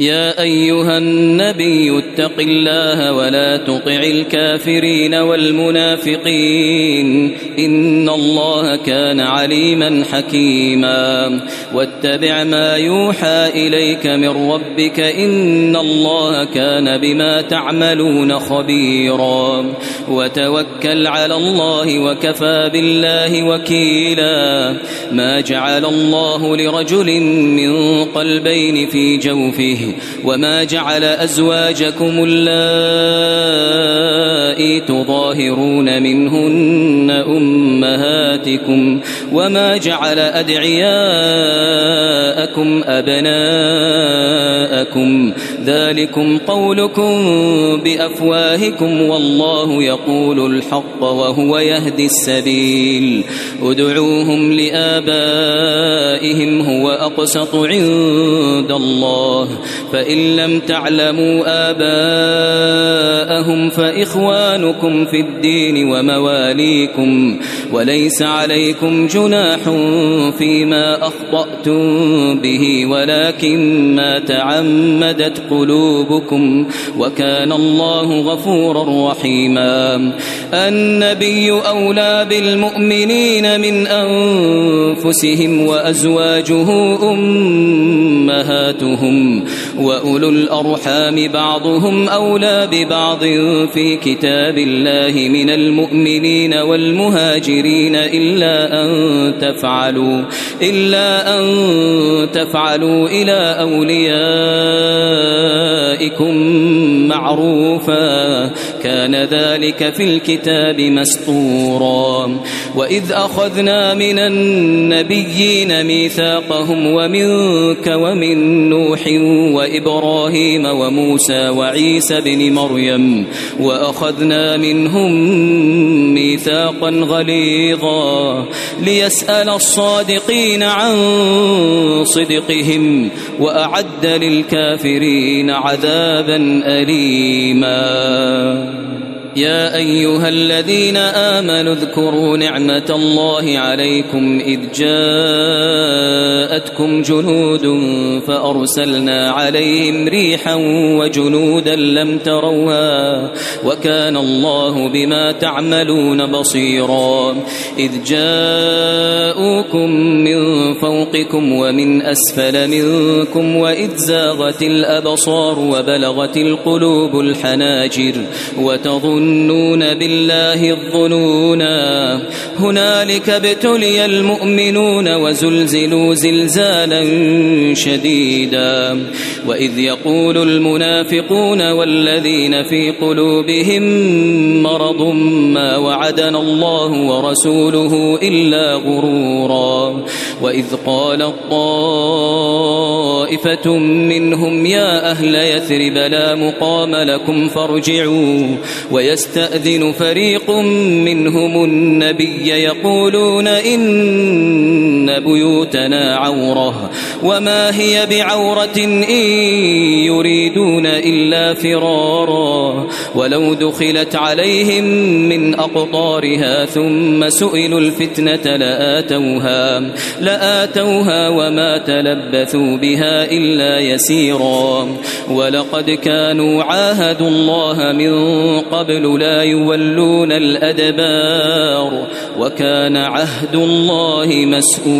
يا أيها النبي اتق الله ولا تطع الكافرين والمنافقين إن الله كان عليما حكيما واتبع ما يوحى إليك من ربك إن الله كان بما تعملون خبيرا وتوكل على الله وكفى بالله وكيلا ما جعل الله لرجل من قلبين في جوفه وما جعل أزواجكم اللائي تظاهرون منهن أمهاتكم وما جعل أدعياءكم أبناءكم ذلكم قولكم بأفواهكم والله يقول الحق وهو يهدي السبيل ادعوهم لآبائهم هو أقسط عند الله فإن لم تعلموا آباءهم فإخوانكم في الدين ومواليكم وليس عليكم جناح فيما أخطأتم به ولكن ما تعمدت قلوبكم وكان الله غفورا رحيما. النبي أولى بالمؤمنين من أنفسهم وأزواجه أمهاتهم. وأولو الأرحام بعضهم أولى ببعض في كتاب الله من المؤمنين والمهاجرين إلا أن تفعلوا إلا أن تفعلوا إلى أوليائكم معروفا كان ذلك في الكتاب مسطورا. وإذ أخذنا من النبيين ميثاقهم ومنك ومن نوح وإبراهيم وموسى وعيسى بن مريم وأخذنا منهم ميثاقا غليظا ليسأل الصادقين عن صدقهم وأعد للكافرين عذابا أليما. يا أيها الذين آمنوا اذكروا نعمة الله عليكم إذ جاءتكم جنود فأرسلنا عليهم ريحا وجنودا لم تروها وكان الله بما تعملون بصيرا إذ جاءوكم من فوقكم ومن أسفل منكم وإذ زاغت الأبصار وبلغت القلوب الحناجر وتظن يظنون بالله الظنونا. هنالك ابتلي المؤمنون وزلزلوا زلزالا شديدا. وإذ يقول المنافقون والذين في قلوبهم مرض ما وعدنا الله ورسوله إلا غرورا. وإذ قال الطائفة منهم يا أهل يثرب لا مقام لكم فارجعوا. ويستأذن فريق منهم النبي يقولون إن بيوتنا عورة. وما هي بعورة إن يريدون إلا فرارا. ولو دخلت عليهم من أقطارها ثم سئلوا الفتنة لآتوها. لآتوها وما تلبثوا بها إلا يسيرا. ولقد كانوا عاهدوا الله من قبل لا يولون الأدبار. وكان عهد الله مسؤولا.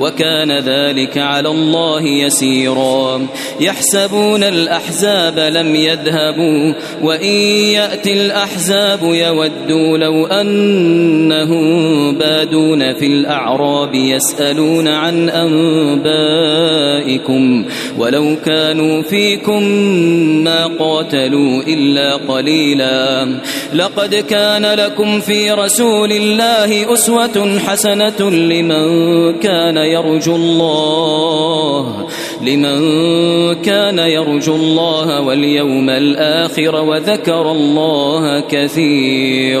وكان ذلك على الله يسيرا. يحسبون الأحزاب لم يذهبوا وإن يأتي الأحزاب يودوا لو أنهم بادون في الأعراب يسألون عن أنبائكم. ولو كانوا فيكم ما قاتلوا إلا قليلا. لقد كان لكم في رسول الله أسوة حسنة لمن كان يرجو الله لمن كان يرجو الله واليوم الآخر وذكر الله كثيراً.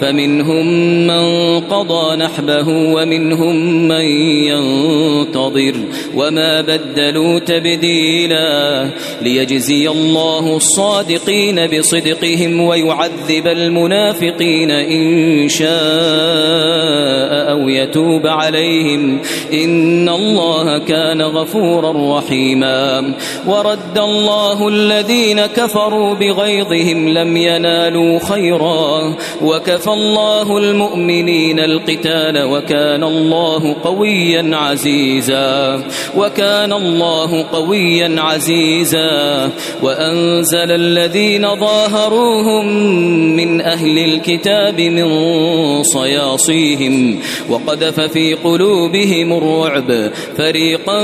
فمنهم من قضى نحبه ومنهم من ينتظر وما بدلوا تبديلا ليجزي الله الصادقين بصدقهم ويعذب المنافقين إن شاء أو يتوب عليهم إن الله كان غفورا رحيما ورد الله الذين كفروا بغيظهم لم ينالوا خيرا وكفى الله المؤمنين القتال وكان الله قويا عزيزا وكان الله قويا عزيزا. وأنزل الذين ظاهروهم من أهل الكتاب من صياصيهم وقذف في قلوبهم الرعب. فريقا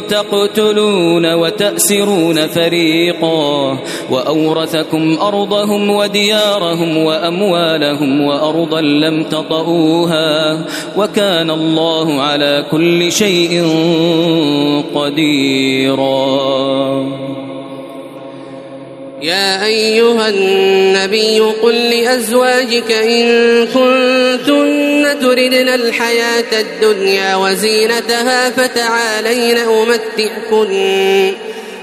تقتلون وتأسرون فريقا وأورثكم أرضهم وديارهم وأموالهم وأرضا لم تطئوها وكان الله على كل شيء قديرا. يا أيها النبي قل لأزواجك إن كنتن تردن الحياة الدنيا وزينتها فتعالين أمتعكن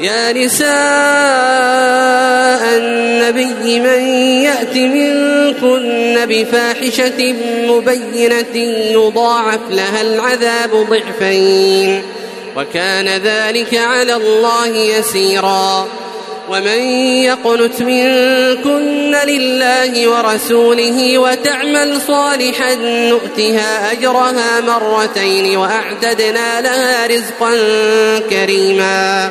يا نساء النبي من يأت منكن بفاحشة مبينة يضاعف لها العذاب ضعفين وكان ذلك على الله يسيرا ومن يقنت منكن لله ورسوله وتعمل صالحا نؤتها أجرها مرتين وأعتدنا لها رزقا كريما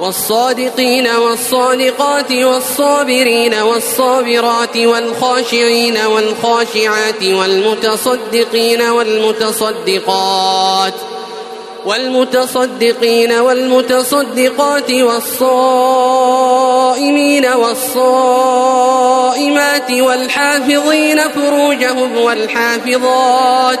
والصادقين والصادقات والصابرين والصابرات والخاشعين والخاشعات والمتصدقين والمتصدقات والمتصدقين والمتصدقات والصائمين والصائمات والحافظين فروجهم والحافظات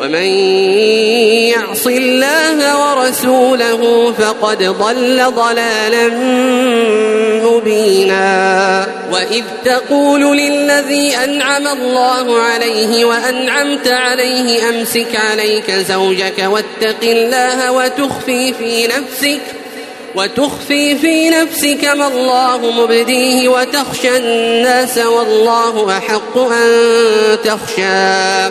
ومن يعص الله ورسوله فقد ضل ضلالا مبينا. وإذ تقول للذي أنعم الله عليه وأنعمت عليه أمسك عليك زوجك واتق الله وتخفي في نفسك وتخفي في نفسك ما الله مبديه وتخشى الناس والله أحق أن تخشى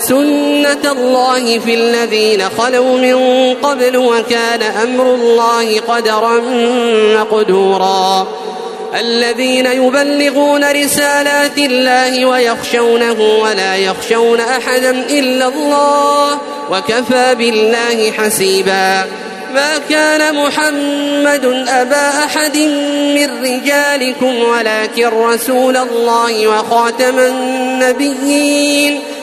سنة الله في الذين خلوا من قبل وكان أمر الله قدرا مقدورا. الذين يبلغون رسالات الله ويخشونه ولا يخشون أحدا إلا الله وكفى بالله حسيبا. ما كان محمد أبا أحد من رجالكم ولكن رسول الله وخاتم النبيين.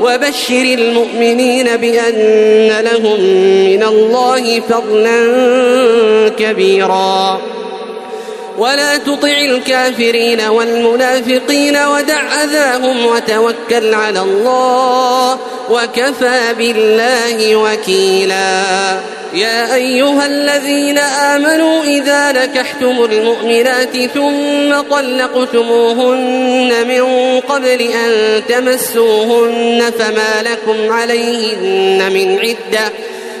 وبشر المؤمنين بأن لهم من الله فضلا كبيرا. ولا تطع الكافرين والمنافقين ودع أذاهم وتوكل على الله وكفى بالله وكيلا. يا أيها الذين آمنوا إذا نكحتم المؤمنات ثم طلقتموهن من قبل أن تمسوهن فما لكم عليهن من عدة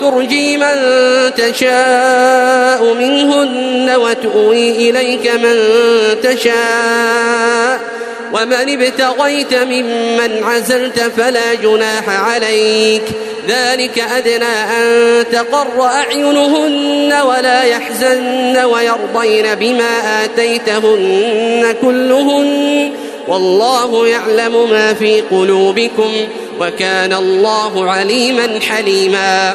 ترجي من تشاء منهن وتؤوي إليك من تشاء. ومن ابتغيت ممن عزلت فلا جناح عليك. ذلك أدنى أن تقر أعينهن ولا يحزن ويرضين بما آتيتهن كلهن. والله يعلم ما في قلوبكم وكان الله عليما حليما.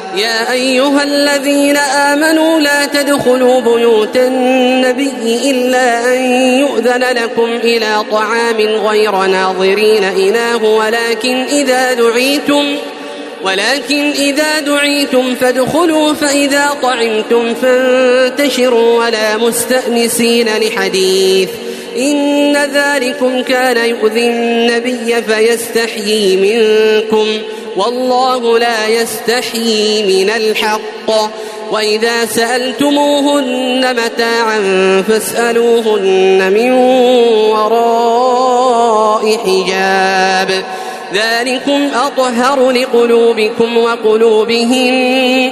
يا أيها الذين آمنوا لا تدخلوا بيوت النبي إلا أن يؤذن لكم إلى طعام غير ناظرين إناه ولكن إذا دعيتم ولكن إذا دعيتم فادخلوا فإذا طعمتم فانتشروا ولا مستأنسين لحديث. إن ذلكم كان يؤذي النبي فيستحيي منكم. والله لا يستحيي من الحق. وإذا سألتموهن متاعا فاسألوهن من وراء حجاب. ذلكم أطهر لقلوبكم وقلوبهم.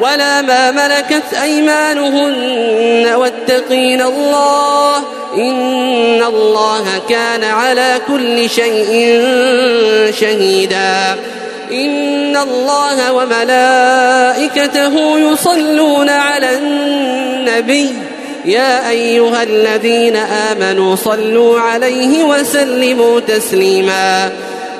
ولا ما ملكت أيمانهن واتقين الله إن الله كان على كل شيء شهيدا. إن الله وملائكته يصلون على النبي. يا أيها الذين آمنوا صلوا عليه وسلموا تسليما.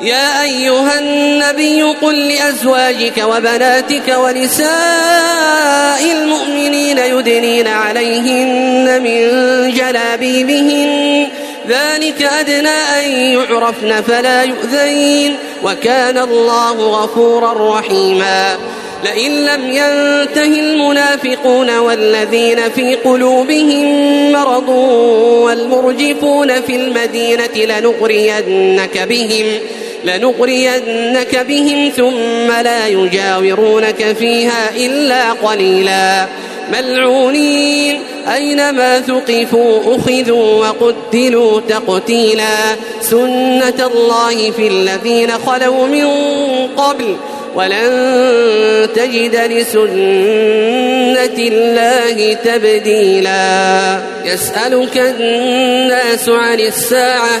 يا أيها النبي قل لأزواجك وبناتك ونساء المؤمنين يدنين عليهن من جلابيبهن ذلك أدنى أن يعرفن فلا يؤذين وكان الله غفورا رحيما. لئن لم ينته المنافقون والذين في قلوبهم مرض والمرجفون في المدينة لنغرينك بهم. لنغرينك بهم ثم لا يجاورونك فيها إلا قليلا. ملعونين أينما ثقفوا أخذوا وقتلوا تقتيلا. سنة الله في الذين خلوا من قبل ولن تجد لسنة الله تبديلا. يسألك الناس عن الساعة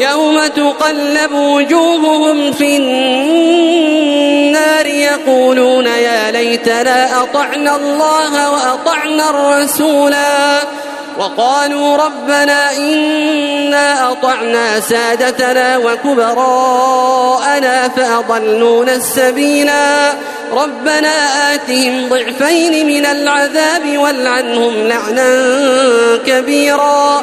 يوم تقلب وجوههم في النار يقولون يا ليتنا أطعنا الله وأطعنا الرسولا وقالوا ربنا إنا أطعنا سادتنا وكبراءنا فأضلونا السبيلا ربنا آتهم ضعفين من العذاب والعنهم لعنا كبيرا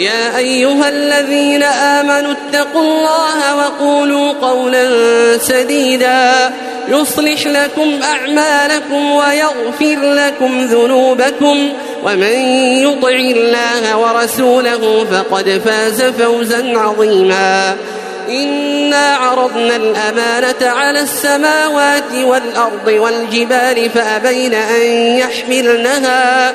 يا أيها الذين آمنوا اتقوا الله وقولوا قولا سديدا يصلح لكم أعمالكم ويغفر لكم ذنوبكم ومن يطع الله ورسوله فقد فاز فوزا عظيما إنا عرضنا الأمانة على السماوات والأرض والجبال فأبين أن يحملنها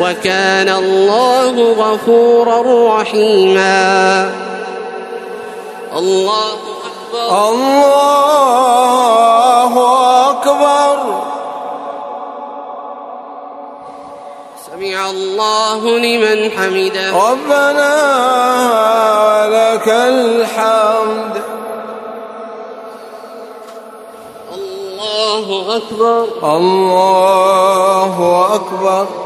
وكان الله غفورا رحيما. الله أكبر. الله أكبر. سمع الله لمن حمده. ربنا لك الحمد. الله أكبر. الله أكبر.